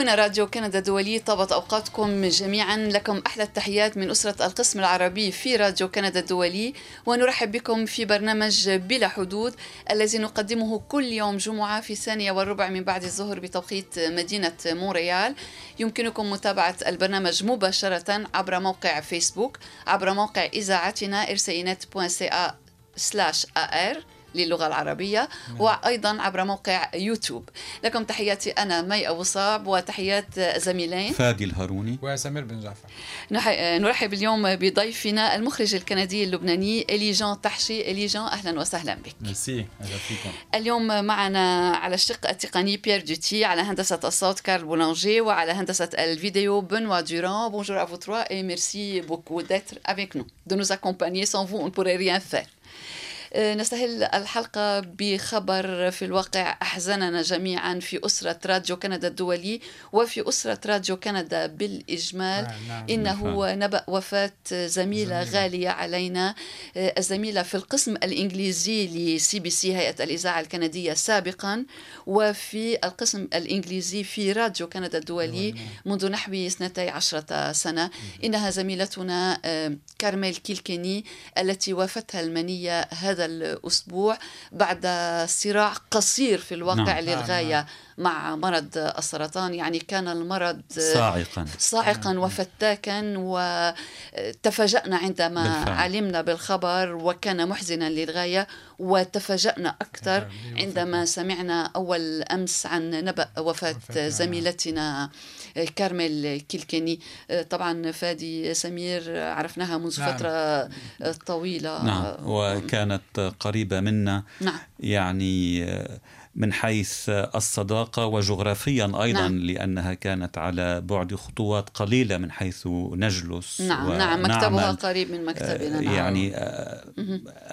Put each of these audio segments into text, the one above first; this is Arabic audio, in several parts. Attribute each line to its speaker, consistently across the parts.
Speaker 1: هنا راديو كندا الدولي طابت أوقاتكم جميعا. لكم أحلى التحيات من أسرة القسم العربي في راديو كندا الدولي. ونرحب بكم في برنامج بلا حدود الذي نقدمه كل يوم جمعة في الثانية والربع من بعد الظهر بتوقيت مدينة مونريال. يمكنكم متابعة البرنامج مباشرة عبر موقع فيسبوك عبر موقع إذاعتنا rcinet.ca slash AR للغة العربية نعم. وأيضا عبر موقع يوتيوب. لكم تحياتي أنا مي أبو صعب وتحيات زميلين.
Speaker 2: فادي الهاروني.
Speaker 3: وسمير بن جعفر.
Speaker 1: نرحب اليوم بضيفنا المخرج الكندي اللبناني إلي جان تحشي. إلي جان أهلا وسهلا بك.
Speaker 3: ميرسي
Speaker 1: اليوم معنا على الشق التقني بيير دوتي على هندسة الصوت كارل بولانجي وعلى هندسة الفيديو بنوا دوران Bonjour à vous trois et merci beaucoup d'être avec nous, de nous accompagner. Sans vous, on ne pourrait rien faire. آه، نستهل الحلقة بخبر في الواقع أحزننا جميعا في أسرة راديو كندا الدولي وفي أسرة راديو كندا بالإجمال. نعم نعم. إنه نبأ وفاة زميلة زميلة. غالية علينا. آه، الزميلة في القسم الإنجليزي ل CBC هيئة الإذاعة الكندية سابقا وفي القسم الإنجليزي في راديو كندا الدولي نعم. منذ نحو اثنتي عشرة سنة. إنها زميلتنا آه، كارميل كيلكيني التي وافتها المنية هذا هذا الأسبوع بعد صراع قصير في الواقع نعم. للغاية نعم. مع مرض السرطان يعني كان المرض
Speaker 2: صاعقا
Speaker 1: صاعقا نعم. وفتاكا وتفاجأنا عندما بالفعل. علمنا بالخبر وكان محزنا للغاية وتفاجأنا أكثر نعم، عندما سمعنا أول أمس عن نبأ وفاة زميلتنا كارميل كيلكيني طبعا فادي سمير عرفناها منذ نعم. فترة طويلة
Speaker 2: نعم وكانت قريبة منا نعم. يعني من حيث الصداقة وجغرافيا أيضا نعم. لأنها كانت على بعد خطوات قليلة من حيث نجلس
Speaker 1: نعم نعم مكتبها قريب من مكتبنا
Speaker 2: نعم. يعني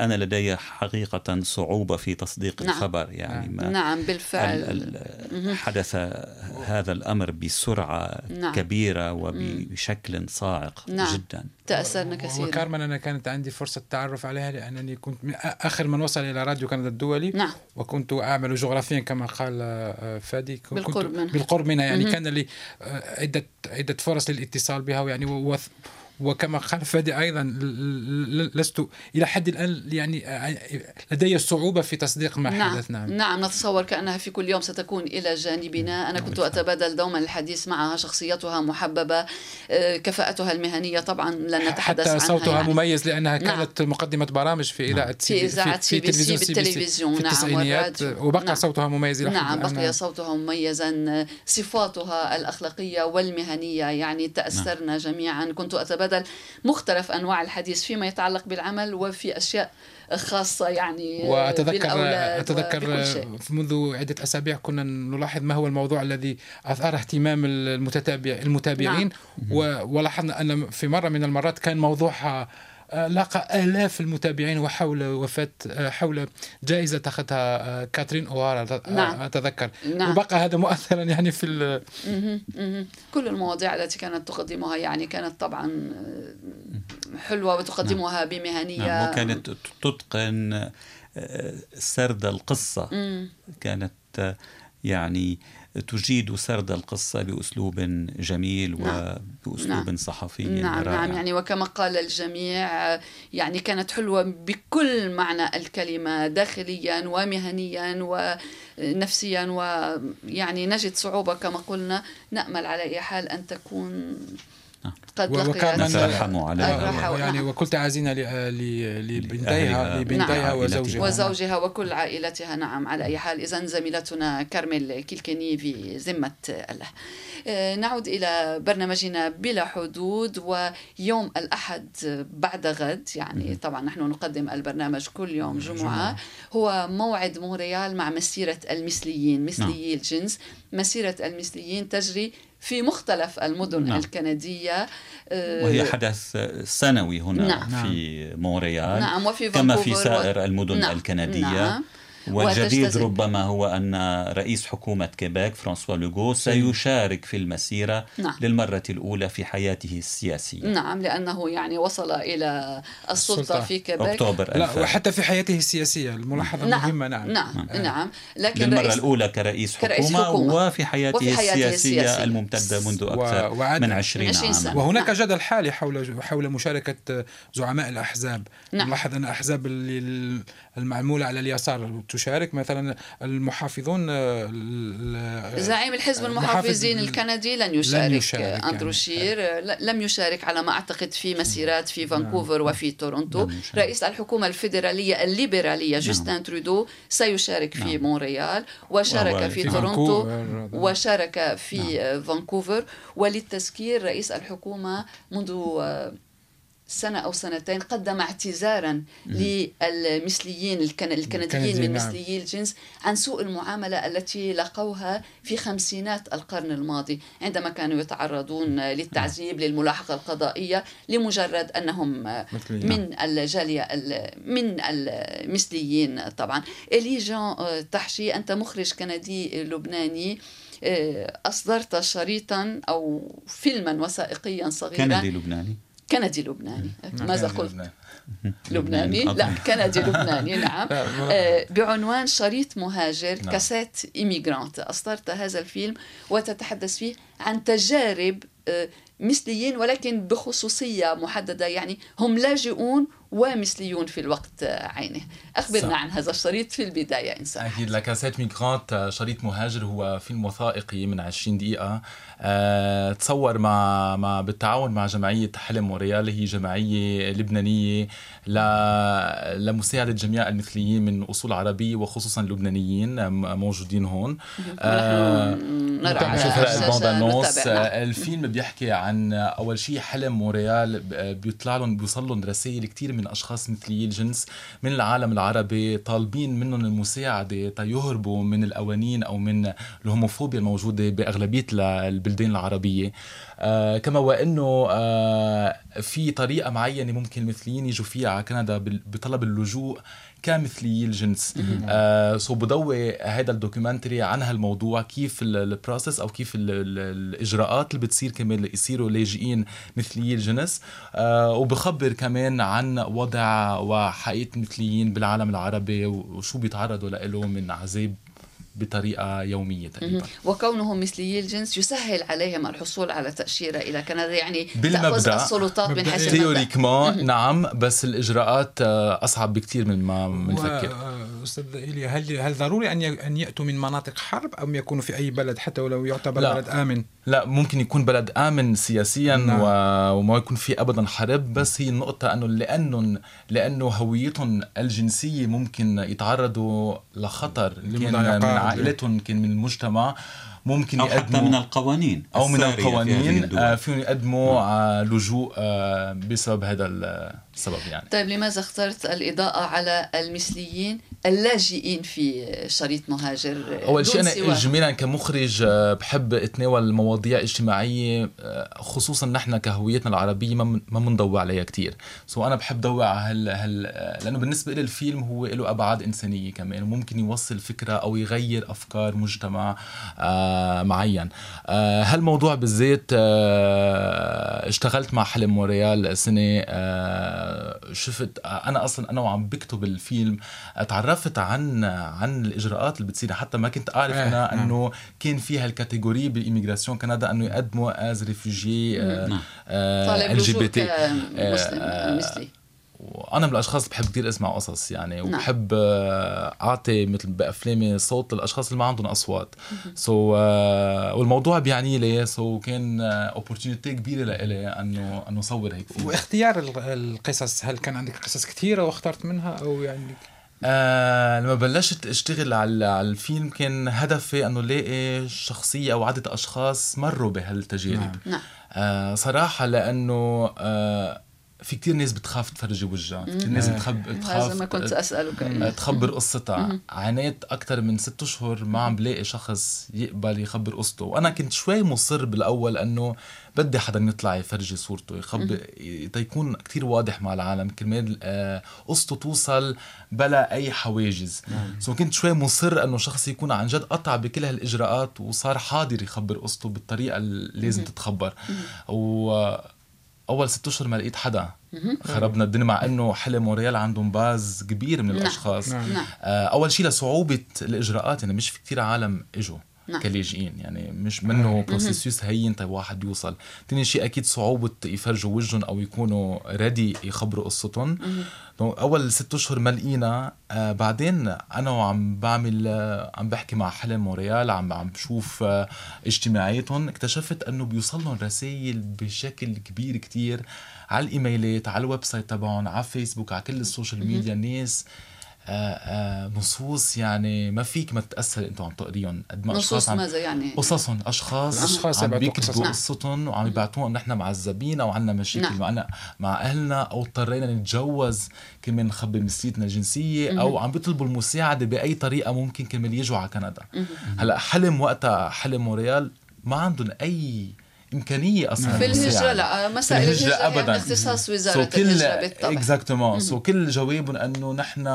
Speaker 2: أنا لدي حقيقة صعوبة في تصديق نعم. الخبر يعني
Speaker 1: ما نعم بالفعل
Speaker 2: حدث هذا الأمر بسرعة نعم. كبيرة وبشكل صاعق نعم. جدا
Speaker 1: تأثرنا كثيرا
Speaker 3: وكارمن أنا كانت عندي فرصة التعرف عليها لأنني كنت آخر من وصل إلى راديو كندا الدولي.
Speaker 1: نعم.
Speaker 3: وكنت أعمل جغرافيا كما قال آه، فادي.
Speaker 1: كنت بالقرب منها.
Speaker 3: بالقرب منها يعني كان لي آه، عدة عدة فرص للاتصال بها يعني وكما قال فادي أيضا لست إلى حد الآن يعني لدي صعوبة في تصديق ما
Speaker 1: نعم
Speaker 3: حدث.
Speaker 1: نعم. نعم نتصور كأنها في كل يوم ستكون إلى جانبنا. أنا كنت أتبادل دوما الحديث معها شخصيتها محببة آه، كفاءتها المهنية طبعا لن نتحدث
Speaker 3: حتى صوتها يعني. مميز لأنها نعم. كانت مقدمة برامج في إذاعة
Speaker 1: في إذاعة CBC بالتلفزيون
Speaker 3: في التسعينيات. نعم وبقى نعم. صوتها مميز
Speaker 1: نعم بقي صوتها مميزا صفاتها الأخلاقية والمهنية يعني تأثرنا نعم. جميعا. كنت أتبادل مختلف مختلف أنواع الحديث فيما يتعلق بالعمل وفي أشياء خاصة يعني
Speaker 3: وأتذكر أتذكر منذ عدة أسابيع كنا نلاحظ ما هو الموضوع الذي أثار اهتمام المتتابع المتابعين نعم. ولاحظنا أن في مرة من المرات كان موضوعها لاقى آلاف المتابعين وحول وفاة حول جائزة أخذها آه، كاترين أوارا نعم. أتذكر نعم. وبقى هذا مؤثرا يعني في
Speaker 1: كل المواضيع التي كانت تقدمها يعني كانت طبعا آه، حلوة وتقدمها نعم. بمهنية
Speaker 2: نعم. وكانت تتقن آه، سرد القصة كانت يعني تجيد سرد القصة بأسلوب جميل نعم. وبأسلوب نعم. صحفي
Speaker 1: نعم رائع. نعم يعني وكما قال الجميع يعني كانت حلوة بكل معنى الكلمة داخليا ومهنيا ونفسيا ويعني نجد صعوبة كما قلنا نأمل على أي حال أن تكون
Speaker 2: قد وكان نترحم عليها.
Speaker 3: يعني وكل تعازينا لبنتيها لبنتيها نعم. وزوجها.
Speaker 1: وزوجها وكل عائلتها نعم على أي حال. اذا زميلتنا كارميل كيلكيني في ذمة الله. آه، نعود إلى برنامجنا بلا حدود ويوم الأحد بعد غد. يعني طبعا نحن نقدم البرنامج كل يوم جمعة. هو موعد مونريال مع مسيرة المثليين مثليي نعم. الجنس. مسيرة المثليين تجري في مختلف المدن نعم. الكندية
Speaker 2: آه، وهي حدث سنوي هنا نعم. في مونريال
Speaker 1: نعم وفي
Speaker 2: كما في سائر المدن نعم. الكندية نعم. والجديد ربما هو أن رئيس حكومة كيباك فرانسوا لوغو سيشارك في المسيرة نعم. للمرة الأولى في حياته السياسية
Speaker 1: نعم لأنه يعني وصل إلى السلطة, السلطة. في كيباك
Speaker 3: أكتوبر لا وحتى في حياته السياسية الملاحظة نعم. مهمة
Speaker 1: نعم نعم, نعم. نعم.
Speaker 2: لكن للمرة رئيس الأولى كرئيس حكومة, كرئيس حكومة وفي حياته, وفي حياته السياسية, السياسية الممتدة منذ أكثر و... من 20 عاما
Speaker 3: وهناك نعم. جدل حالي حول حول مشاركة زعماء الأحزاب نعم. نلاحظ أن الأحزاب المعمولة على اليسار تشارك مثلا المحافظون
Speaker 1: زعيم الحزب المحافظين الكندي لن يشارك, لن يشارك أندرو شير يعني. لم يشارك على ما أعتقد في مسيرات في فانكوفر نعم. وفي تورونتو رئيس الحكومة الفيدرالية الليبرالية نعم. جوستين ترودو سيشارك في نعم. مونريال وشارك في, في تورونتو وشارك في نعم. فانكوفر وللتذكير رئيس الحكومة منذ سنة أو سنتين قدم اعتذارا للمثليين الكنديين من. مثليي الجنس عن سوء المعاملة التي لقوها في خمسينات القرن الماضي عندما كانوا يتعرضون للتعذيب للملاحقة القضائية لمجرد أنهم من الجالية من المثليين طبعا. إلي جان آه، تحشي أنت مخرج كندي لبناني آه، أصدرت شريطا أو فيلما وثائقيا صغيرا.
Speaker 2: كندي لبناني.
Speaker 1: كندي لبناني. ماذا قلت؟ لبناني. لا كندي لبناني نعم. آه، بعنوان شريط مهاجر نعم. كاسات إيميغرانت. أصدرت هذا الفيلم وتتحدث فيه عن تجارب آه، مثليين ولكن بخصوصية محددة. يعني هم لاجئون ومثليون في الوقت عينه. أخبرنا صح. عن هذا الشريط في البداية إنسان
Speaker 4: أكيد. لكاسات ميغرانت شريط مهاجر هو فيلم وثائقي من 20 دقيقة. أه تصور مع مع بالتعاون مع جمعية حلم موريال هي جمعية لبنانية ل... لمساعدة جميع المثليين من أصول عربية وخصوصا اللبنانيين موجودين هون.
Speaker 1: أه نرى
Speaker 4: نشوف الفيلم بيحكي عن أول شيء حلم موريال بيطلع لهم بيوصل لهم رسائل كثير من أشخاص مثلي الجنس من العالم العربي طالبين منهم المساعدة تيهربوا من القوانين أو من الهوموفوبيا الموجودة بأغلبية البلدان العربية. آه كما وأنه آه في طريقة معينة ممكن المثليين يجوا فيها على كندا بطلب اللجوء كمثلي الجنس. آه so بضوي هذا ال documentary عن هالموضوع كيف ال process أو كيف ال ال الإجراءات اللي بتصير كمان يصيروا لاجئين مثلي الجنس. آه وبخبر كمان عن وضع وحقيقة المثليين بالعالم العربي وشو بيتعرضوا له من عذاب. بطريقة يومية تقريبا.
Speaker 1: وكونهم مثليي الجنس يسهل عليهم الحصول على تأشيرة إلى كندا يعني بالمبدأ السلطات من حيث
Speaker 4: نعم بس الإجراءات آه، أصعب بكثير من ما بنفكر
Speaker 3: أستاذ إيليا هل هل ضروري أن أن يأتوا من مناطق حرب أم يكونوا في أي بلد حتى ولو يعتبر لا. بلد آمن؟
Speaker 4: لا ممكن يكون بلد آمن سياسيا نعم. وما يكون في ابدا حرب بس هي النقطة أنه لأنه لأنه هويتهم الجنسية ممكن يتعرضوا لخطر كان من عائلتهم كان من المجتمع ممكن
Speaker 2: أو يقدموا حتى من القوانين
Speaker 4: أو من القوانين آه، فيهم يقدموا نعم. لجوء آه، بسبب هذا السبب يعني.
Speaker 1: طيب لماذا اخترت الإضاءة على المثليين اللاجئين في شريط مهاجر؟
Speaker 4: أول شيء أنا اجمالا كمخرج آه، بحب اتناول مواضيع اجتماعيه خصوصا نحن كهويتنا العربية ما بنضوي عليها كثير سو أنا بحب ضوي على هال, هال لأنه بالنسبة لي الفيلم هو له أبعاد إنسانية كمان وممكن يوصل فكرة أو يغير أفكار مجتمع معين. آه، هالموضوع بالذات آه، اشتغلت مع حلم مونريال آه، شفت أنا أصلا أنا وعم بكتب الفيلم تعرفت عن عن الإجراءات اللي بتصير. حتى ما كنت أعرف أنا إنه كان في هال category بال immigration كندا إنه
Speaker 1: يقدموا as refugee LGBT Muslim.
Speaker 4: وأنا من الأشخاص اللي بحب كثير أسمع قصص يعني نعم. وبحب آه، أعطي مثل بأفلامي صوت للأشخاص اللي ما عندهم أصوات. so, uh, والموضوع بيعني لي so كان opportunité كبيرة لإلي أنه أنه صور هيك
Speaker 3: فيلم. واختيار القصص هل كان عندك قصص كثيره واخترت منها أو يعني؟
Speaker 4: آه لما بلشت أشتغل على على الفيلم كان هدفي أنه لاقي شخصية أو عدد أشخاص مروا بهالتجارب. نعم. آه صراحة لأنه آه في كتير ناس بتخاف تفرجي وجهها في كتير ناس بتخب
Speaker 1: بتخاف هذا ما كنت أسأله
Speaker 4: تخبر قصتها. عانيت أكثر من ست أشهر ما عم بلاقي شخص يقبل يخبر قصته. وأنا كنت شوي مصر بالأول إنه بدي حدا يطلع يفرجي صورته يخبر تيكون كتير واضح مع العالم كرمال آه، قصته توصل بلا أي حواجز. so كنت شوي مصر إنه شخص يكون عن جد قطع بكل هالإجراءات وصار حاضر يخبر قصته بالطريقة اللي لازم تتخبر. و أول ست أشهر ما لقيت حدا خربنا الدنيا مع إنه حلم مونريال عندهم base كبير من نعم. الأشخاص نعم. نعم. آه، أول شيء لصعوبة الإجراءات يعني مش في كثير عالم إجوا نعم. كلاجئين يعني مش منه processus هين طيب واحد يوصل. ثاني شيء أكيد صعوبة يفرجوا وجههم أو يكونوا ready يخبروا قصتهم. أول ست أشهر ما لقينا آه بعدين أنا وعم بعمل آه عم بحكي مع حلم موريال عم عم بشوف آه اجتماعياتهم اكتشفت أنه بيوصل لهم رسائل بشكل كبير كتير على الإيميلات على ال website تبعهم على فيسبوك على كل ال social media. ناس آه، نصوص يعني ما فيك ما تتأثر أنتم عم تقريهم
Speaker 1: قد ما نصوص ماذا يعني؟
Speaker 4: قصصهم أشخاص
Speaker 3: أشخاص
Speaker 4: عم بيكتبوا نعم. قصتهم وعم يبعثوها نحن معذبين أو عندنا مشاكل نعم. معنا مع أهلنا أو اضطرينا نتجوز كرمال نخبي مسيرتنا الجنسية أو عم بيطلبوا المساعدة بأي طريقة ممكن كرمال يجوا على كندا هلأ حلم وقتها حلم موريال ما عندهم اي إمكانية أصلا
Speaker 1: في الهجرة لا مسائل الهجرة, الهجرة ابدا. يعني اختصاص وزارة so الهجرة بالطبع.
Speaker 4: exactement so كل جوابهم أنه نحن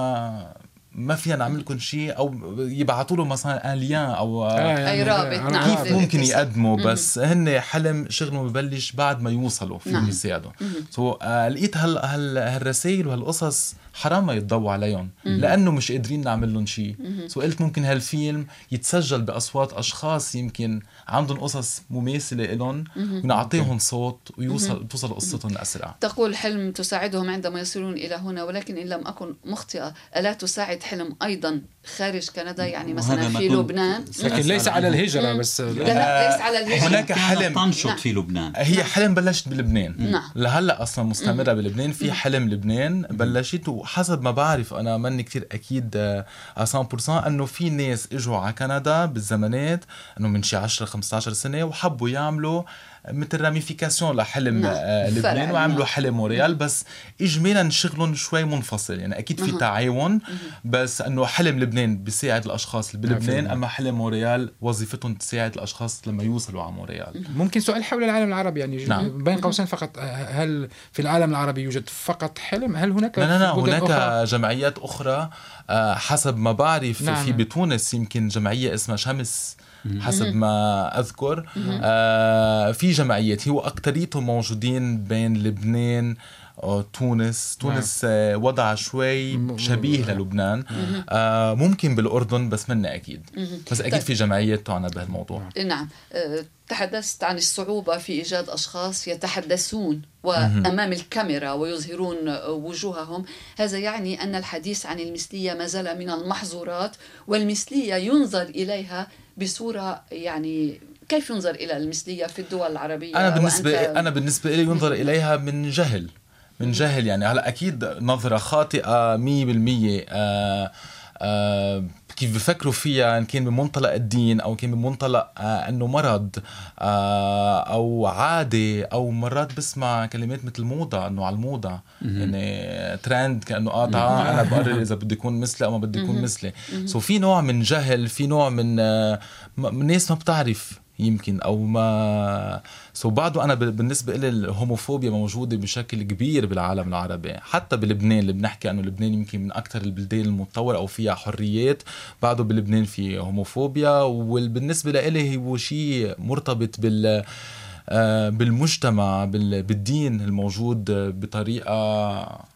Speaker 4: ما فينا نعمل لكم شيء أو يبعثوا له مثلا un lien أو
Speaker 1: آه أي رابط نعم.
Speaker 4: كيف ممكن يقدموا؟ بس هن حلم شغلهم ببلش بعد ما يوصلوا فيهم نعم. يساعدوا so آه لقيت هال هال هالرسائل وهالقصص حرام ما يتضوى عليهم لأنه مش قادرين نعمل لهم شيء. so قلت ممكن هالفيلم يتسجل بأصوات أشخاص يمكن عندهم قصص مماثلة لهم ونعطيهم صوت ويوصل توصل قصتهم اسرع
Speaker 1: تقول حلم تساعدهم عندما يصلون إلى هنا ولكن إن لم أكن مخطئة ألا تساعد حلم أيضا خارج كندا يعني مثلا في لبنان.
Speaker 3: لكن ليس على الهجرة بس. لا,
Speaker 1: لا ليس على الهجرة.
Speaker 2: هناك حلم. تنشط نعم. في لبنان.
Speaker 4: هي. حلم بلشت بلبنان. نعم. لهلأ أصلا مستمرة بلبنان. في حلم لبنان بلشت. وحسب ما بعرف أنا ماني كثير أكيد آه، على 100% إنه في ناس إجوا على كندا بالزمانات إنه من شي 10 15 سنة وحبوا يعملوا مثل ramification لحلم نعم. آه لبنان وعملوا نعم. حلم موريال بس اجمالا شغلهم شوي منفصل يعني أكيد في تعاون بس إنه حلم لبنان بيساعد الأشخاص اللي بلبنان أما حلم موريال وظيفتهم تساعد الأشخاص لما يوصلوا على موريال
Speaker 3: ممكن سؤال حول العالم العربي يعني نعم. بين قوسين فقط هل في العالم العربي يوجد فقط حلم هل هناك
Speaker 4: لا لا, لا هناك أخرى؟ جمعيات أخرى آه، حسب ما بعرف نعم. في بتونس يمكن جمعية اسمها شمس حسب ما أذكر. آه في جمعيات هو اكثريتهم موجودين بين لبنان تونس تونس نعم. آه، وضع شوي شبيه للبنان. آه ممكن بالأردن بس منا أكيد. بس أكيد طيب. في جمعيات تعنى بهالموضوع.
Speaker 1: نعم. آه، تحدثت عن الصعوبة في إيجاد أشخاص يتحدثون وأمام الكاميرا ويظهرون وجوههم. هذا يعني أن الحديث عن المثلية ما زال من المحظورات والمثلية ينظر إليها بصورة يعني كيف ينظر إلى المثلية في الدول العربية؟
Speaker 4: أنا بالنسبة وأنت... أنا بالنسبة لي ينظر إليها من جهل. من جهل يعني. هلا أكيد نظرة خاطئة 100% آه آه كيف بفكروا فيها إن كان بمنطلق الدين أو كان بمنطلق آه إنه مرض آه أو عادة أو مرات بسمع كلمات مثل موضة إنه على الموضة. يعني ترند كأنه قاطعه أنا بقرر إذا بدي اكون مثلي أو ما بدي اكون مثلي. so في نوع من جهل في نوع من آه من ناس ما بتعرف يمكن أو ما so بعده أنا بالنسبة لي ال homophobia موجودة بشكل كبير بالعالم العربي. حتى بلبنان اللي بنحكي إنه لبنان يمكن من أكثر البلدان المتطورة أو فيها حريات بعده بلبنان في homophobia. وبالنسبه لي هو شيء مرتبط بال آه، بالمجتمع بالدين الموجود بطريقة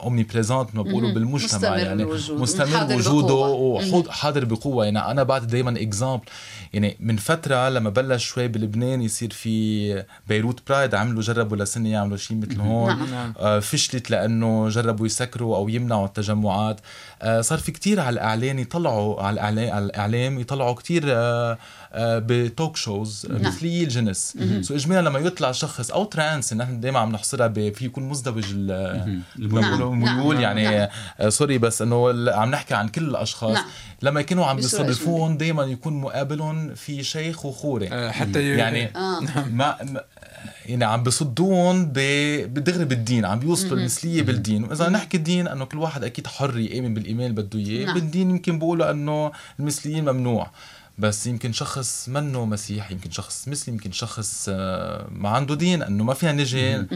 Speaker 4: omniprésente ما بقولوا بالمجتمع مستمر يعني وجود. مستمر وجوده وحاضر بقوة. يعني أنا بعد دائما exemple يعني من فترة لما بلش شوي بلبنان يصير في Beirut Pride عملوا جربوا لسنة يعملوا شيء مثل هون. نعم. آه فشلت لأنه جربوا يسكروا أو يمنعوا التجمعات. آه صار في كتير على الإعلان يطلعوا على الإعلام يطلعوا كتير آه آه ب talk shows نعم. مثلي الجنس so اجمالا لما يطلع شخص أو trans نحن دائما عم نحصرها في يكون مزدوج الميول نعم. يعني نعم. آه سوري بس إنه عم نحكي عن كل الأشخاص نعم. لما يكونوا عم بيستضيفوهم دائما يكون مقابلهم في شيخ وخوري
Speaker 3: آه حتى
Speaker 4: يعني آه. ما يعني عم بصدون بدغري بالدين عم بيوصلوا المثلية بالدين وإذا نحكي الدين إنه كل واحد أكيد حر يامن بالايمان اللي بده إياه نعم. بالدين يمكن بيقولوا إنه المثليين ممنوع بس يمكن شخص منه مسيحي يمكن شخص مسلم يمكن شخص آه، ما عنده دين إنه ما فينا نجي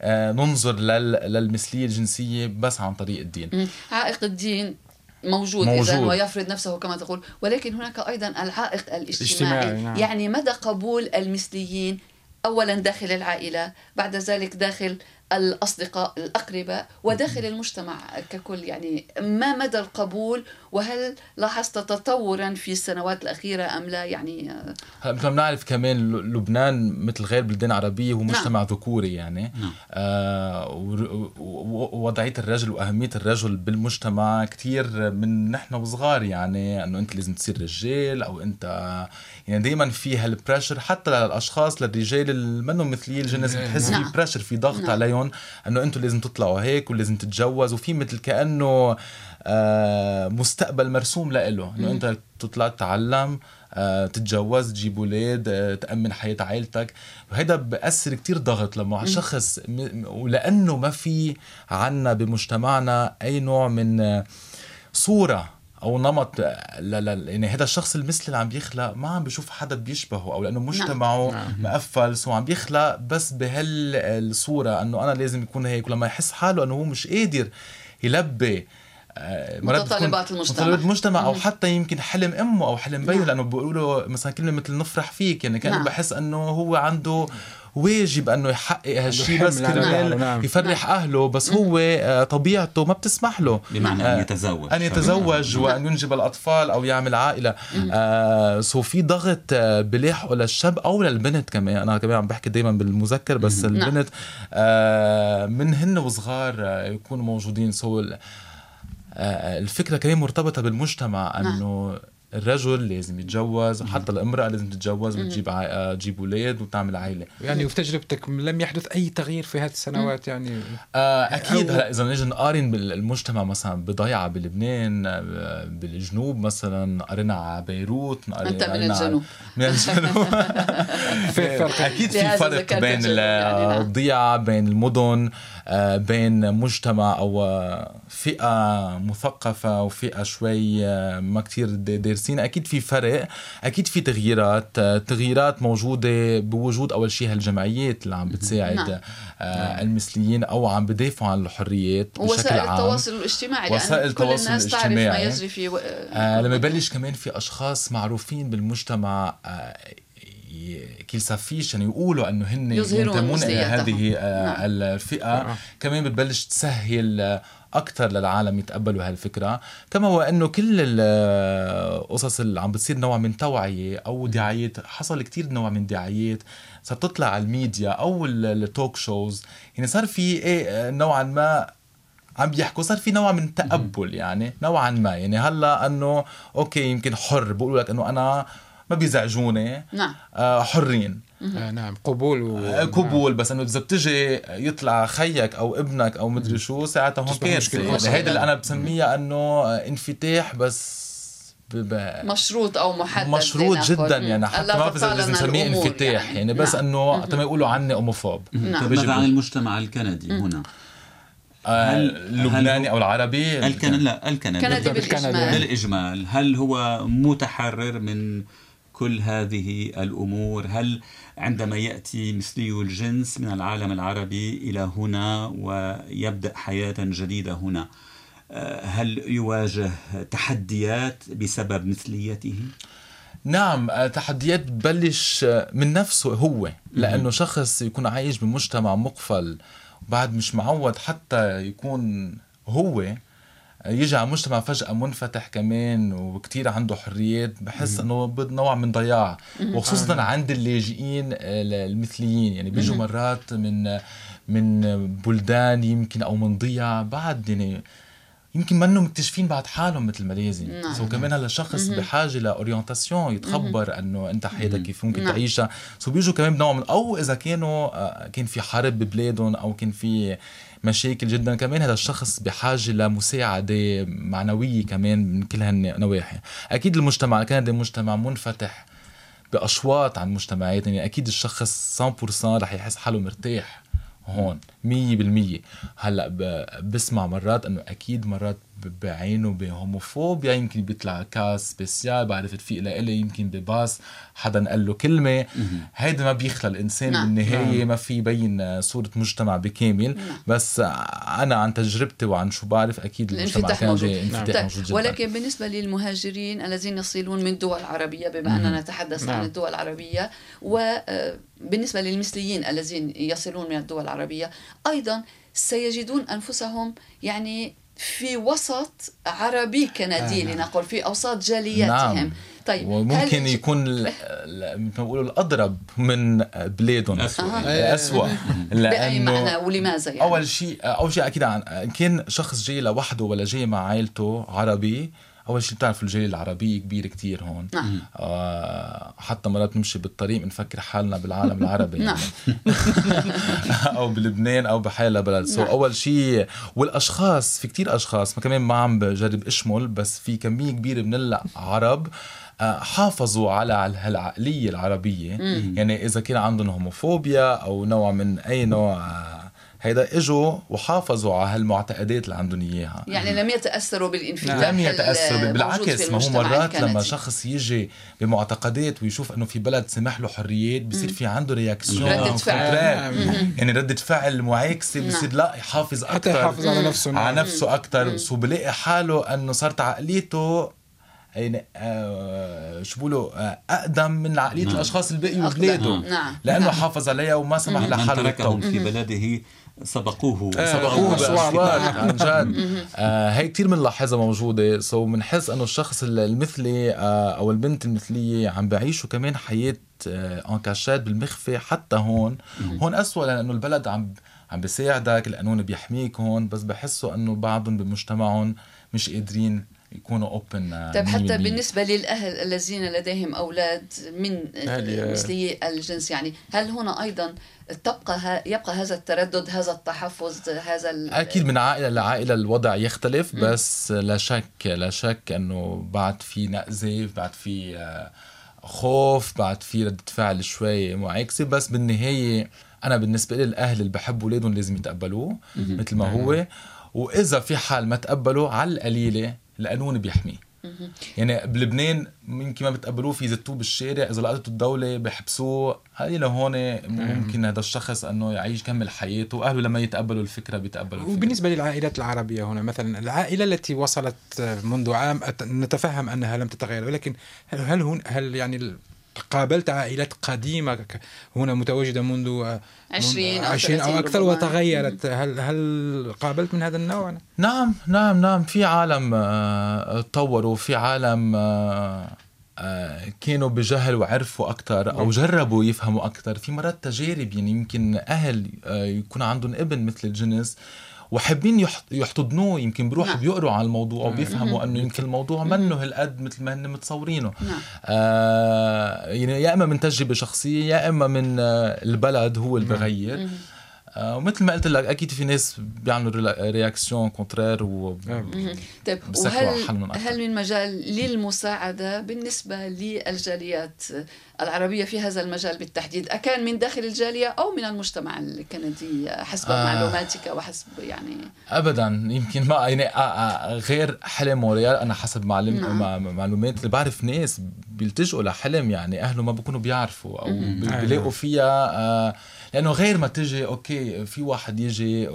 Speaker 4: آه، ننظر للمثلية الجنسية بس عن طريق الدين.
Speaker 1: عائق الدين موجود, موجود. إذا ويفرض نفسه كما تقول. ولكن هناك أيضا العائق الاجتماعي نعم. يعني مدى قبول المثليين أولا داخل العائلة بعد ذلك داخل الأصدقاء الأقرباء وداخل المجتمع ككل يعني ما مدى القبول وهل لاحظت تطورا في السنوات الأخيرة أم لا يعني
Speaker 4: هلا مثل ما بنعرف كمان لبنان مثل غير بلدان عربية هو مجتمع نعم. ذكوري يعني نعم. آه ووضعية الرجل وأهمية الرجل بالمجتمع كثير من نحن وصغار يعني أنه أنت لازم تصير رجال أو أنت يعني دائما في هال pressure حتى للأشخاص للرجال اللي منهم مثليين الجنس بتحس نعم. في pressure في ضغط نعم. عليهم أنه أنتم لازم تطلعوا هيك ولازم تتجوزوا. وفي مثل كأنه آه، مستقبل مرسوم لإله. انه انت تطلع تتعلم آه، تتجوز تجيب أولاد آه، تأمن حياة عائلتك. وهذا بأثر كتير ضغط لما شخص ولأنه ما في عنا بمجتمعنا أي نوع من صورة أو نمط لا لا يعني هذا الشخص المثلي اللي عم بيخلق ما عم بيشوف حدا بيشبهه أو لأنه مجتمعه نعم. مقفل سو عم بيخلق بس بهالصورة إنه أنا لازم يكون هيك ولما يحس حاله إنه هو مش قادر يلبي
Speaker 1: آه، متطلبات المجتمع
Speaker 4: متطلبات المجتمع أو حتى يمكن حلم أمه أو حلم بيه نعم. لأنه بيقولوا مثلا كلمة مثل نفرح فيك يعني كأنه نعم. بحس إنه هو عنده واجب أنه يحقق هالشيء بس كرمال نعم. يفرح نعم. أهله بس هو آه، طبيعته ما بتسمح له.
Speaker 2: بمعنى أن يتزوج.
Speaker 4: أن يتزوج نعم. وأن ينجب الأطفال أو يعمل عائلة. آه سو في ضغط آه، بلاحقه للشاب أو للبنت كمان. أنا كمان عم بحكي دائما بالمذكر بس البنت آه من هن وصغار يكونوا موجودين. سو الفكرة كمان مرتبطة بالمجتمع نعم. أنه الرجل لازم يتجوز وحتى الامرأة لازم تتجوز وتجيب ع... تجيب أولاد وتعمل عائلة.
Speaker 3: يعني وفي تجربتك لم يحدث أي تغيير في هذه السنوات يعني؟
Speaker 4: آه أكيد هلا إذا نجي نقارن بالمجتمع مثلا بضيعة بلبنان آه، بالجنوب مثلا قرينا على بيروت
Speaker 1: أنت من الجنوب.
Speaker 4: من الجنوب. في فرق. أكيد في فرق بين يعني نعم. الضيعة بين المدن. آه، بين مجتمع أو فئة مثقفة وفئة شوي آه، ما كتير دارسين. أكيد في فرق أكيد في تغييرات. تغييرات موجودة بوجود أول شيء هالجمعيات اللي عم بتساعد نعم. آه، المثليين أو عم بدافعوا عن الحريات
Speaker 1: بشكل عام. التواصل الاجتماعي
Speaker 4: وسائل التواصل
Speaker 1: كل الناس
Speaker 4: الاجتماعي
Speaker 1: تعرف ما يجري في
Speaker 4: آه لما يبلش كمان في أشخاص معروفين بالمجتمع آه qu'ils s'affichent يعني يقولوا إنه هن ينتمون إلى هذه آه، نعم. الفئة. نعم. كمان بتبلش تسهل أكثر للعالم يتقبلوا هالفكرة. كما هو إنه كل القصص اللي عم بتصير نوع من توعية أو دعايات. حصل كتير نوع من دعايات. صار تطلع على الميديا أو ال talk shows يعني صار في إيه نوعا ما عم بيحكوا صار في نوع من تقبل يعني نوعا ما. يعني هلأ إنه أوكي يمكن حر. بقولوا لك إنه أنا ما بيزعجوني.
Speaker 1: نعم.
Speaker 4: آه حرين.
Speaker 3: آه نعم قبول و...
Speaker 4: آه قبول بس إنه إذا بتجي يطلع خيك أو ابنك أو مدري شو ساعتها هون كارثه يعني هيدا اللي أنا بسميها إنه انفتاح بس.
Speaker 1: مشروط أو محدد
Speaker 4: مشروط جدا يعني حتى ما لازم نسميه انفتاح يعني, يعني بس نعم. إنه حتى ما يقولوا عني أوموفوب.
Speaker 2: نعم. ماذا عن المجتمع الكندي هنا؟
Speaker 4: هل اللبناني أو العربي؟
Speaker 2: الكندي لا الكندي.
Speaker 1: الكندي بالإجمال.
Speaker 2: بالإجمال هل هو متحرر من كل هذه الأمور؟ هل عندما يأتي مثلي الجنس من العالم العربي إلى هنا ويبدأ حياة جديدة هنا آه، هل يواجه تحديات بسبب مثليته؟
Speaker 4: نعم آه، تحديات ببلش من نفسه هو لأنه شخص يكون عايش بمجتمع مقفل بعد مش معود حتى يكون هو. يجي على مجتمع فجأة منفتح كمان وكتير عنده حريات بحس إنه نوع من ضياع. وخصوصا آه. عند اللاجئين المثليين. يعني بيجوا مرات من من بلدان يمكن أو من ضياع بعد يعني يمكن منهم مكتشفين بعد حالهم مثل ما لازم نعم. so كمان هلا الشخص بحاجة ل orientation يتخبر انه انت حياتك كيف ممكن نعم. تعيشها. so بيجوا كمان بنوع من أو إذا كانوا آه، كان في حرب ببلادهم أو كان في مشاكل جدا كمان هذا الشخص بحاجة لمساعدة معنوية كمان من كل هالنواحي. أكيد المجتمع الكندي مجتمع منفتح بأشواط عن مجتمعات يعني أكيد الشخص 100% رح يحس حاله مرتاح. هون 100% هلأ بسمع مرات إنه أكيد مرات بعينه ب homophobia يمكن بيطلع cas spécial بعرف تفيق لإلي يمكن بباص حدا قال له كلمة هيدا ما بيخلى الإنسان نعم. بالنهاية نعم. ما في يبين صورة مجتمع بكامل نعم. بس أنا عن تجربتي وعن شو بعرف أكيد
Speaker 1: المجتمع كان جاي انفتاح نعم. موجود جدا ولكن بالنسبة للمهاجرين الذين يصلون من دول عربيه بما أننا نتحدث نعم. عن الدول العربية وبالنسبه للمثليين الذين يصلون من الدول العربية أيضا سيجدون أنفسهم يعني في وسط عربي كندي آه. لنقول في أوساط جالياتهم نعم.
Speaker 4: طيب وممكن هل... يكون بنقول الأضرب من بلادهم اسوء آه. اسوء
Speaker 1: بأي معنى ولماذا يعني؟
Speaker 4: أول شيء أول شيء أكيد عن كان شخص جاي لوحده ولا جاي مع عائلته عربي أول شيء بتعرف الجالية العربية كبيرة كتير هون نعم. آه حتى مرات نمشي بالطريق بنفكر حالنا بالعالم العربي يعني. نعم. أو بلبنان أو بحيلا بلد سو نعم. أول شيء والأشخاص في كتير أشخاص ما كمان ما عم بجرب إشمل بس في كمية كبيرة من العرب آه، حافظوا على هالعقلية العربية مم. يعني إذا كان عندهم homophobia أو نوع من أي نوع آه، هيدا إجوا وحافظوا على هالمعتقدات اللي عندهم إياها.
Speaker 1: يعني لم يتأثروا بالانفتاح
Speaker 4: لم يتأثروا بالعكس ما هو مرات لما شخص يجي بمعتقدات ويشوف إنه في بلد سمح له حريات بصير في عنده réaction
Speaker 1: ردة فعل.
Speaker 4: يعني ردة فعل معاكسة نعم. بصير لا يحافظ أكثر حتى
Speaker 3: يحافظ على نفسه.
Speaker 4: على نفسه أكثر so بلاقي حاله إنه صارت عقليته يعني آه شو بقولوا آه أقدم من عقلية نعم. الأشخاص اللي بقيوا ببلاده نعم. لأنه نعم. حافظ عليها وما سمح لحاله
Speaker 2: في بلده سبقوه
Speaker 4: آه، سبقوه. بأشواط عن جد. آه هي كثير بنلاحظها موجودة. سو so بنحس إنه الشخص المثلي آه أو البنت المثلية عم بعيشوا كمان حياة آه انكاشات بالمخفي حتى هون. هون أسوأ لأنه البلد عم عم بيساعدك القانون بيحميك هون بس بحسوا إنه بعضهم بمجتمعهم مش قادرين يكونوا اوبن
Speaker 1: طيب حتى بالنسبة للأهل الذين لديهم أولاد من مثلي الجنس يعني هل هنا أيضا تبقى يبقى هذا التردد هذا التحفظ هذا
Speaker 4: أكيد من عائلة لعائلة الوضع يختلف بس لا شك لا شك إنه بعد في نقزه بعد في آه، خوف بعد في ردة فعل شوي معاكسة. بس بالنهاية أنا بالنسبة لي الأهل اللي بحبوا أولادهم لازم يتقبلوه مثل ما هو. وإذا في حال ما تقبلوا على القليلة القانون بيحميه. يعني بلبنان يمكن ما بتقبلوه في زتوه بالشارع إذا لقيته الدولة بحبسوه. هاي لهون ممكن هذا الشخص إنه يعيش كمل حياته وأهله لما يتقبلوا الفكرة بيتقبلوا
Speaker 3: الفكرة. وبالنسبة للعائلات العربية هنا مثلا العائلة التي وصلت منذ عام نتفهم أنها لم تتغير ولكن هل هل هل يعني قابلت عائلات قديمة هنا متواجدة منذ
Speaker 1: 20
Speaker 3: أو, 20 أو أكثر وتغيرت هل هل قابلت من هذا النوع؟
Speaker 4: نعم نعم نعم في عالم آه، تطوروا في عالم آه، آه، كانوا بجهل وعرفوا أكثر أو نعم. جربوا يفهموا أكثر في مرات تجارب يعني يمكن أهل يكون عندهم ابن مثل الجنس وحابين يحتضنوه يمكن بيروحوا نعم. بيقروا على الموضوع نعم. وبيفهموا إنه يمكن الموضوع منه هالقد مثل ما هن متصورينه نعم. آه يعني يا إما من تجربة شخصية يا إما من آه البلد هو اللي بغير آه ومثل ما قلت لك أكيد في ناس بيعملوا réaction contraire و
Speaker 1: طيب وهل هل من مجال للمساعدة بالنسبة للجاليات العربية في هذا المجال بالتحديد؟ أكان من داخل الجالية أو من المجتمع الكندي حسب آه. معلوماتك وحسب يعني
Speaker 4: أبدا يمكن ما يعني آه آه غير حلم مونريال أنا حسب معلوم نعم. معلومات اللي بعرف ناس بيلتجئوا لحلم يعني أهله ما بيكونوا بيعرفوا أو بيلاقوا فيها آه لأنه غير ما تجي أوكي في واحد يجي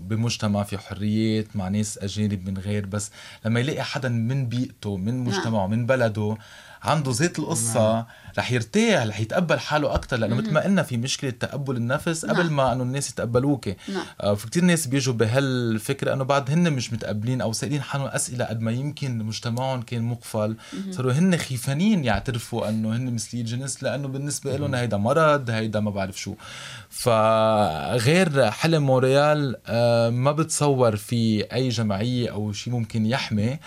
Speaker 4: بمجتمع في حريات مع ناس أجانب من غير بس لما يلاقي حدا من بيئته من نعم. مجتمعه من بلده عنده زيت القصة نعم. رح يرتاح رح يتقبل حاله أكثر لأنه مثل ما قلنا في مشكلة تقبل النفس قبل نعم. ما إنه الناس يتقبلوك نعم. آه في كثير ناس بيجوا بهالفكرة إنه بعد هن مش متقبلين أو سائلين حالهم أسئلة قد ما يمكن مجتمعهم كان مقفل صاروا هن خيفانين يعترفوا إنه هن مثلي جنس لأنه بالنسبة لهم هيدا مرض هيدا ما بعرف شو فغير حلم مونريال آه ما بتصور في أي جمعية أو شيء ممكن يحمي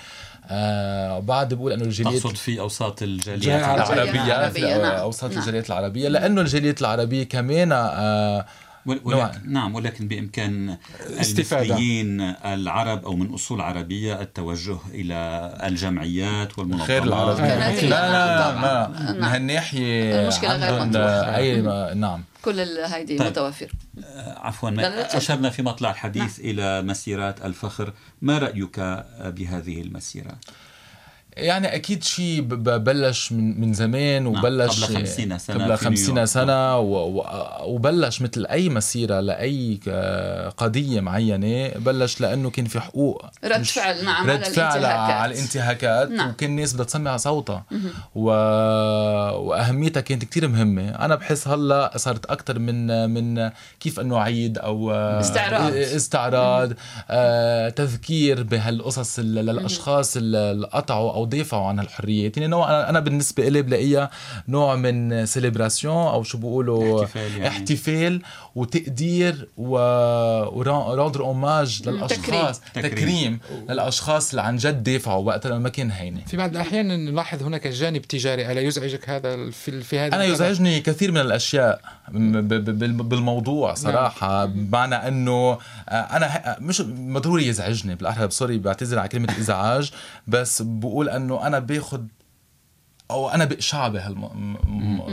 Speaker 4: آه بعد بقول إنه الجاليات
Speaker 2: تقصد في أوساط الجاليات
Speaker 4: العربية, العربية نعم. أوساط نعم. الجاليات العربية لأنه الجاليات العربية كمان آه
Speaker 2: ولكن نعم ولكن بإمكان المثليين العرب أو من أصول عربية التوجه إلى الجمعيات والمنظمات.
Speaker 4: غير العربية. لا لا لا, لا. من نعم. هالناحية عندهم أي نعم.
Speaker 1: كل هيدي طيب. متوفر
Speaker 2: آه، عفوا أشرنا في مطلع الحديث نعم. إلى مسيرات الفخر. ما رأيك بهذه المسيرة؟
Speaker 4: يعني أكيد شيء بلش من من زمان نعم، وبلش
Speaker 2: قبل 50 سنة
Speaker 4: قبل 50 سنة وبلش مثل أي مسيرة لأي قضية معينة بلش لأنه كان في حقوق.
Speaker 1: رد فعل نعم
Speaker 4: رد فعل على الانتهاكات. نعم. وكان الناس بدها تسمع صوتها و... وأهميتها كانت كتير مهمة. أنا بحس هلأ صارت أكثر من من كيف إنه عيد أو
Speaker 1: استعراض.
Speaker 4: استعراض آه تذكير بهالقصص للأشخاص اللي قطعوا أو دافعوا عن هالحريات يعني نوع أنا بالنسبة لي بلاقيها نوع من célébration أو شو بيقولوا
Speaker 2: احتفال, يعني.
Speaker 4: احتفال وتقدير و و rendre hommage للأشخاص. تكريم, تكريم. للأشخاص اللي عن جد دافعوا وقت ما كان هينة.
Speaker 3: في بعض الأحيان نلاحظ هناك جانب تجاري. ألا يزعجك هذا في في هذا
Speaker 4: أنا يزعجني كثير من الأشياء بالموضوع صراحة. نعم. بمعنى إنه أنا مش ضروري يزعجني بالاحرى سوري بعتذر على كلمة ازعاج بس بقول انه أنا باخذ أو أنا بقشع بهالموضوع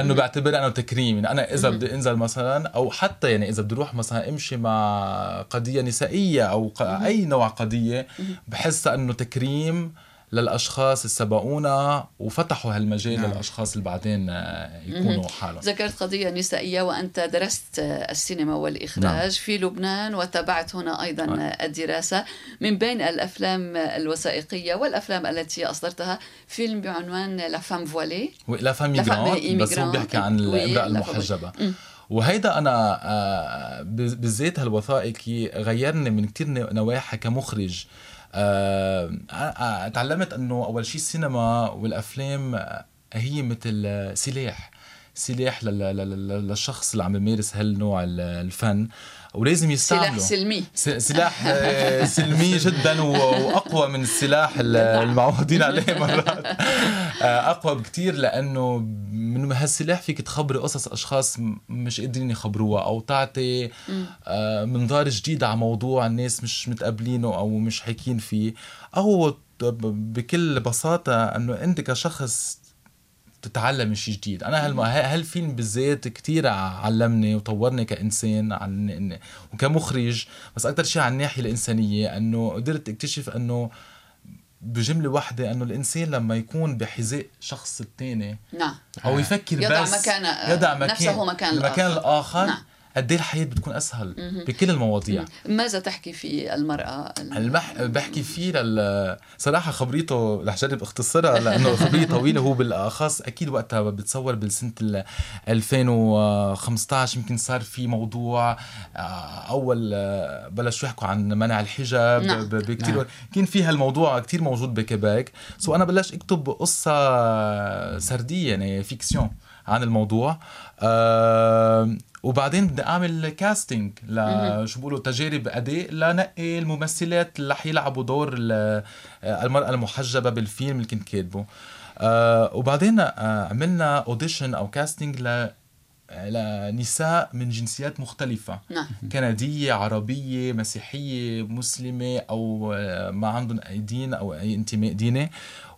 Speaker 4: أنه بعتبرها أنه تكريم يعني أنا إذا بدي أنزل مثلا أو حتى يعني إذا بدي أروح مثلا أمشي مع قضية نسائية أو أي نوع قضية بحسها أنه تكريم للأشخاص اللي سبقونا وفتحوا هالمجال نعم. للأشخاص اللي بعدين آه، يكونوا حالهم.
Speaker 1: ذكرت قضية نسائية وأنت درست السينما والإخراج نعم. في لبنان وتابعت هنا أيضا نعم. الدراسة من بين الأفلام الوثائقية والأفلام التي أصدرتها فيلم بعنوان La femme voilée
Speaker 4: La femme بس هو بيحكي عن الامرأة المحجبة. وهيدا أنا آه، بالذات هالوثائقي غيرني من كتير نواحي كمخرج. تعلمت انه اول شيء السينما والافلام هي مثل سلاح. سلاح للشخص اللي عم يمارس هالنوع الفن. ولازم يستعمله
Speaker 1: سلاح سلمي.
Speaker 4: سلاح آه، سلمي جدا وأقوى من السلاح المعودين عليه مرات. أقوى بكتير لأنه من هالسلاح فيك تخبري قصص أشخاص مش قادرين يخبروها أو تعطي منظار جديد على موضوع الناس مش متقبلينه أو مش حاكين فيه. أو بكل بساطة أنه أنت كشخص تتعلم شيء جديد. أنا هالم... هالفيلم بالذات كتير علمني وطورني كإنسان عن وكمخرج بس أكثر شيء عن الناحيه الإنسانية إنه قدرت أكتشف إنه بجملة واحدة إنه الإنسان لما يكون بحذاء شخص الثاني
Speaker 1: نعم.
Speaker 4: أو يفكر
Speaker 1: يدع
Speaker 4: بس
Speaker 1: مكان يدع مكان نفسه مكان
Speaker 4: الآخر, الآخر نعم. قد إيه الحياة بتكون أسهل بكل المواضيع؟
Speaker 1: ماذا تحكي في المرأة؟
Speaker 4: المح... بحكي فيه لل... صراحة خبريته رح جرب اختصرها لأنه خبرية طويلة هو بالأخص أكيد وقتها بتصور بالسنة 2015 يمكن صار في موضوع آه، أول آه، بلشوا يحكوا عن منع الحجاب نعم. بكثير نعم. كان في هالموضوع كثير موجود بكيبيك so أنا بلشت أكتب قصة سردية يعني fiction عن الموضوع. أه وبعدين بدي أعمل casting لشو بيقولوا تجارب أداء لنقي الممثلات اللي رح يلعبوا دور المرأة المحجبة بالفيلم اللي كنت كاتبه. أه وبعدين آه، عملنا audition أو casting ل لنساء من جنسيات مختلفة.
Speaker 1: نعم.
Speaker 4: كندية عربية مسيحية مسلمة أو ما عندهم أي دين أو أي انتماء ديني.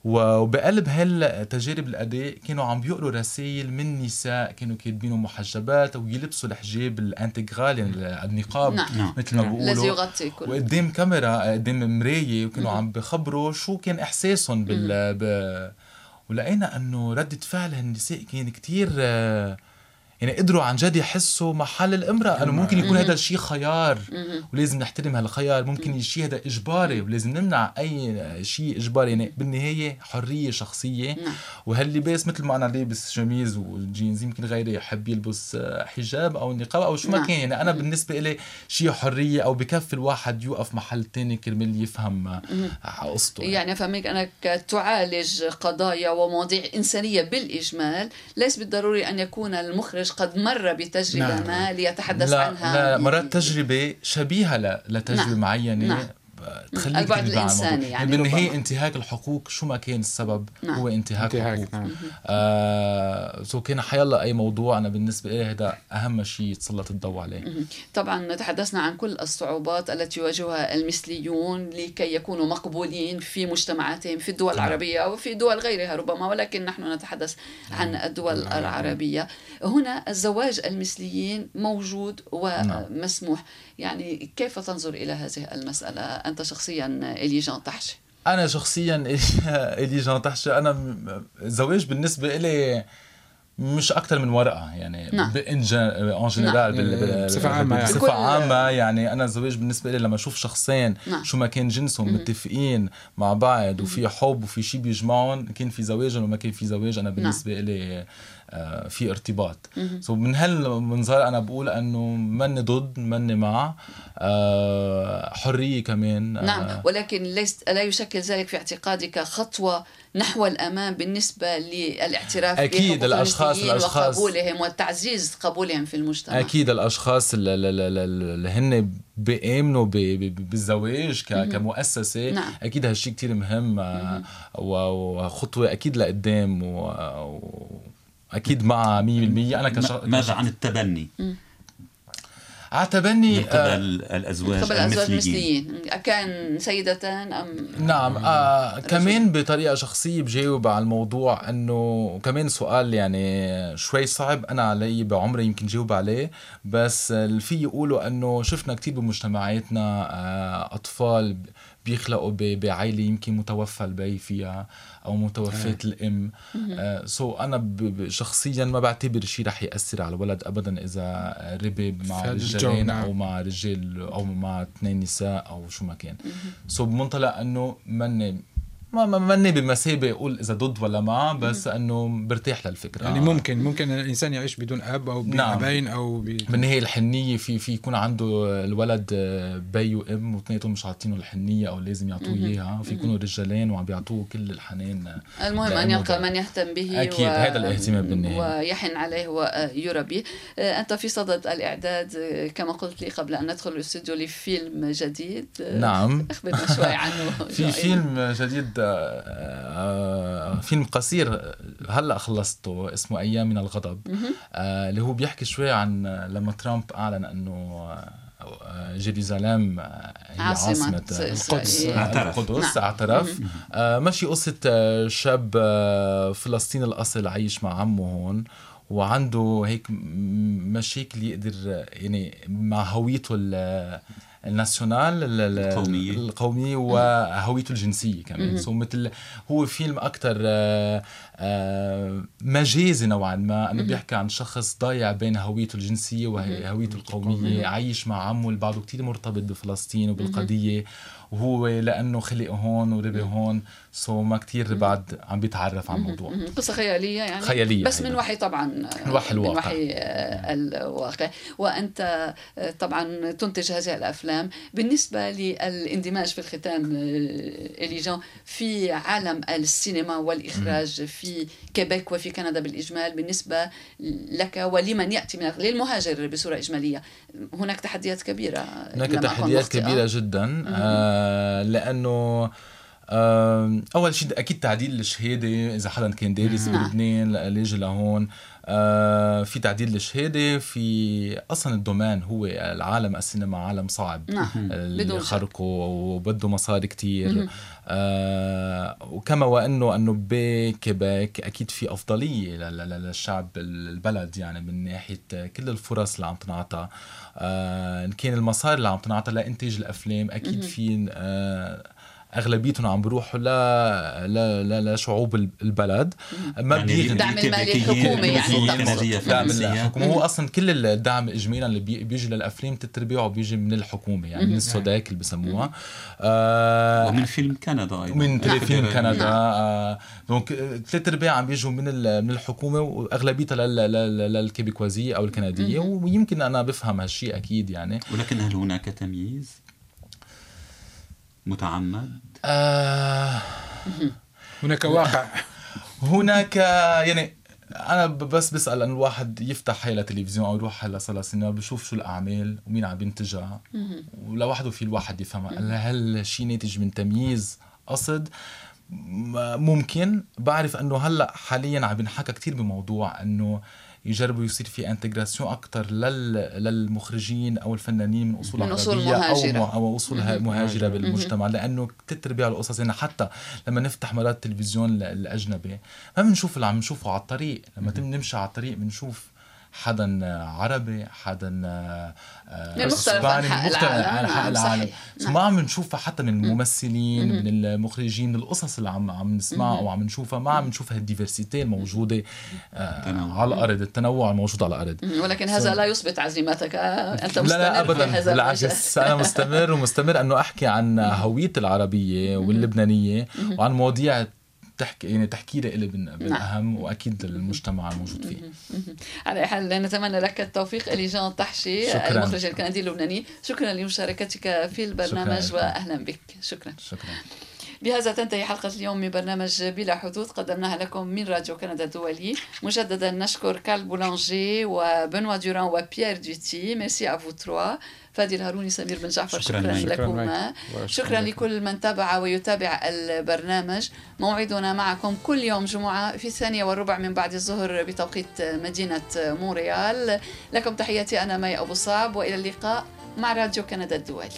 Speaker 4: وبقلب هالتجارب الاداء كانوا عم بيقروا رسائل من نساء كانوا كاتبينهم محجبات ويلبسوا الحجاب الانتجرال يعني النقاب
Speaker 1: نعم.
Speaker 4: نعم. مثل ما بيقولوا.
Speaker 1: الذي يغطي كل.
Speaker 4: وقدام كاميرا قدام مراية وكانوا عم بخبروا شو كان إحساسهم بال ب... ولقينا إنه ردة فعل هالنساء كان كتير آه يعني قدروا عن جد يحسوا محل الامرأة إنه ممكن يكون هذا الشيء خيار. ولازم نحترم هالخيار. ممكن الشيء هذا إجباري. ولازم نمنع أي شيء إجباري. يعني بالنهاية حرية شخصية.
Speaker 1: نعم.
Speaker 4: وهاللباس مثل ما أنا لابس شميز وجينز يمكن غيري يحب يلبس حجاب أو نقاب أو شو ما نعم. كان. يعني أنا بالنسبة لي شيء حرية أو بكفي الواحد يوقف محل تاني كرمال يفهم قصته.
Speaker 1: يعني, يعني فهمك انك تعالج قضايا ومواضيع إنسانية بالإجمال ليس بالضروري أن يكون المخرج قد مر بتجربة نعم. ما ليتحدث
Speaker 4: لا
Speaker 1: عنها
Speaker 4: لا مرات تجربة شبيهة لتجربة نعم. معينة
Speaker 1: نعم.
Speaker 4: تخليك
Speaker 1: البعد الإنساني يعني
Speaker 4: بالنهايه انتهاك الحقوق شو ما كان السبب نعم. هو انتهاك, انتهاك الحقوق نعم. آه سو كان حيلا أي موضوع أنا بالنسبة لي هذا أهم شيء تسلط الضوء عليه
Speaker 1: طبعا تحدثنا عن كل الصعوبات التي يواجهها المثليون لكي يكونوا مقبولين في مجتمعاتهم في الدول نعم. العربية وفي دول غيرها ربما ولكن نحن نتحدث عن نعم. الدول نعم. العربية هنا الزواج المثليين موجود ومسموح يعني كيف تنظر إلى هذه المسألة أنت شخصيا الي جان تحشي
Speaker 4: أنا شخصيا الي جان تحشي أنا الزواج بالنسبة لي مش أكثر من ورقة يعني نعم. ان جنرال نعم. بصفة عامة يعني بصفة عامة يعني أنا الزواج بالنسبة لي لما أشوف شخصين نعم. شو ما كان جنسهم مم. متفقين مع بعض وفي حب وفي شيء بيجمعهم كان في زواج وما كان في زواج أنا بالنسبة نعم. لي في ارتباط. سو so من هالمنظر أنا بقول إنه مني ضد مني مع آه، حرية كمان
Speaker 1: آه، نعم ولكن ليس لا يشكل ذلك في اعتقادك خطوه نحو الأمام بالنسبة للاعتراف
Speaker 4: أكيد الأشخاص الأشخاص
Speaker 1: وقبولهم وتعزيز قبولهم في المجتمع.
Speaker 4: أكيد الأشخاص اللي هن بيأمنوا بالزواج كمؤسسة نعم. أكيد هالشيء كتير مهم وخطوة أكيد لقدام و... أكيد مع 100% أنا
Speaker 2: كشخص ماذا عن التبني؟
Speaker 4: على تبني
Speaker 2: من قبل آه الأزواج قبل الأزواج المثليين.
Speaker 1: كان سيدتان أم؟
Speaker 4: نعم آه كمان بطريقة شخصية بجاوب على الموضوع إنه كمان سؤال يعني شوي صعب. أنا علي بعمري يمكن جاوب عليه بس اللي في يقولوا إنه شفنا كثير بمجتمعاتنا آه أطفال بيخلقوا بعائله يمكن متوفى البي فيها أو متوفاه الأم. so أنا شخصيا ما بعتبر شيء رح يأثر على الولد ابدا إذا ربي مع رجالين أو نعم. مع رجال أو مع اثنين نساء أو شو ما كان. so بمنطلق إنه مني ما ما ماني بمثابه أقول إذا ضد ولا مع بس إنه برتاح للفكرة.
Speaker 3: يعني ممكن ممكن الإنسان يعيش بدون أب أو بابين نعم. أو
Speaker 4: ب... بالنهايه الحنية في في يكون عنده الولد بي وأم واثنيناتهم مش عاطينه الحنية أو لازم يعطوه إياها في يكونوا رجالين وعم بيعطوه كل الحنان
Speaker 1: المهم أن يلقى من يهتم به
Speaker 4: أكيد و... هذا الاهتمام بالنهاية.
Speaker 1: ويحن عليه ويربيه. أنت في صدد الإعداد كما قلت لي قبل أن ندخل الأستوديو لفيلم جديد.
Speaker 4: نعم.
Speaker 1: أخبرنا شوي عنه.
Speaker 4: في فيلم جديد آه، فيلم قصير هلأ خلصته اسمه أيام من الغضب. آه، اللي هو بيحكي شوي عن لما ترامب أعلن إنه آه، جيروزالem هي عاصمة القدس. القدس نعم. اعترف. ماشي قصة شاب فلسطيني الأصل عايش مع عمه هون وعنده هيك مشاكل يقدر يعني مع هويته الناسيونال القومية. القومية وهويته الجنسية كمان. سو مثل هو فيلم أكثر آه، آه، مجازي نوعا ما. انه بيحكي عن شخص ضايع بين هويته الجنسية وهويته القومية عايش مع عمه اللي بعده كثير مرتبط بفلسطين وبالقضية. وهو لأنه خلق هون وربي هون. سو ما كتير بعد عم بيتعرف على الموضوع.
Speaker 1: قصة خيالية يعني.
Speaker 4: خيالية
Speaker 1: بس من وحي طبعا
Speaker 4: من وحي الواقع. من
Speaker 1: وحي آه، الواقع. وأنت آه، طبعا تنتج هذه الأفلام. بالنسبة للإندماج في الختام آه، اليجان في عالم السينما والإخراج في كيبيك وفي كندا بالإجمال بالنسبة لك ولمن يأتي من للمهاجر بصورة إجمالية هناك تحديات كبيرة
Speaker 4: هناك تحديات كبيرة جدا آه لأنه أول شيء أكيد تعديل الشهادة إذا حدا كان دارس نعم. بلبنان لاجي لهون؟ آه في تعديل الشهادة في أصلا الدومين هو العالم السينما عالم صعب.
Speaker 1: نعم.
Speaker 4: اللي خرقه وبده مصاري كتير. آه وكما وأنه أنه بكيبيك أكيد في أفضلية للشعب البلد يعني من ناحية كل الفرص اللي عم تنعطى. آه كان المصاري اللي عم تنعطى لإنتاج الأفلام أكيد في آه أغلبيتهم عم بيروحوا ل ل لشعوب البلد.
Speaker 1: ما يعني الدعم المالي الحكومي يعني
Speaker 4: دعم الحكومة. هو أصلا كل الدعم اجمالا اللي بيجي للافلام تتربيعه بيجي من الحكومة يعني من السوداك اللي بسموها.
Speaker 2: آه ومن فيلم كندا
Speaker 4: أيضا. من فيلم كندا. نعم. آه دونك ثلاث ارباع عم بيجوا من من الحكومة وأغلبيتها للكيبيكوازيه أو الكندية ويمكن أنا بفهم هالشيء أكيد يعني.
Speaker 2: ولكن هل هناك تمييز؟ متعمد؟
Speaker 3: آه. هناك واقع.
Speaker 4: هناك يعني أنا بس بسأل انه الواحد يفتح هي تلفزيون أو يروح على صاله سينما بشوف شو الأعمال ومين عم ينتجها ولوحده في الواحد يفهمها. هل شيء ناتج من تمييز قصد؟ ممكن. بعرف إنه هلأ حاليا عم بنحكى كثير بموضوع إنه يجربوا يصير في انتجراسيون أكثر لل... للمخرجين أو الفنانين من أصول من أصول مهاجرة. أو أو أصول مهاجرة بالمجتمع. لأنه كثير ارباع القصص يعني حتى لما نفتح مرات التلفزيون الأجنبي ما بنشوف اللي عم نشوفه على الطريق. لما نمشي على الطريق بنشوف حدا عربي حدا
Speaker 1: آه، إسباني من مختلف
Speaker 4: أنحاء العالم. نعم. ما عم نشوفها حتى من الممثلين من المخرجين من القصص اللي عم عم نسمعها أو عم نشوفها. ما عم نشوف هالديفرسيتي الموجودة آه على الأرض. التنوع الموجود على الأرض.
Speaker 1: ولكن هذا لا يثبت عزيمتك. أنت
Speaker 4: مستمر لا لا ابدا. بالعكس. أنا مستمر ومستمر أنه أحكي عن هويتي العربية واللبنانية وعن مواضيع تحكي يعني تحكي لي بالاهم نعم. وأكيد للمجتمع الموجود فيه.
Speaker 1: على اي حال نتمنى لك التوفيق إلي جان تحشي شكرا. المخرج الكندي اللبناني. شكرا لمشاركتك في البرنامج شكرا. واهلا بك. شكرا.
Speaker 4: شكرا.
Speaker 1: بهذا تنتهي حلقة اليوم من برنامج بلا حدود. قدمناها لكم من راديو كندا الدولي. مجددا نشكر كارل بولانجي وبنوا دوران وبيير دوتي. merci à vous trois فادي الهاروني سمير بن جعفر. شكرا, شكرا لكم. شكرا, شكرا لكل من تابع ويتابع البرنامج. موعدنا معكم كل يوم جمعة في الثانية والربع من بعد الظهر بتوقيت مدينة مونريال لكم تحياتي أنا مي أبو صعب وإلى اللقاء مع راديو كندا الدولي.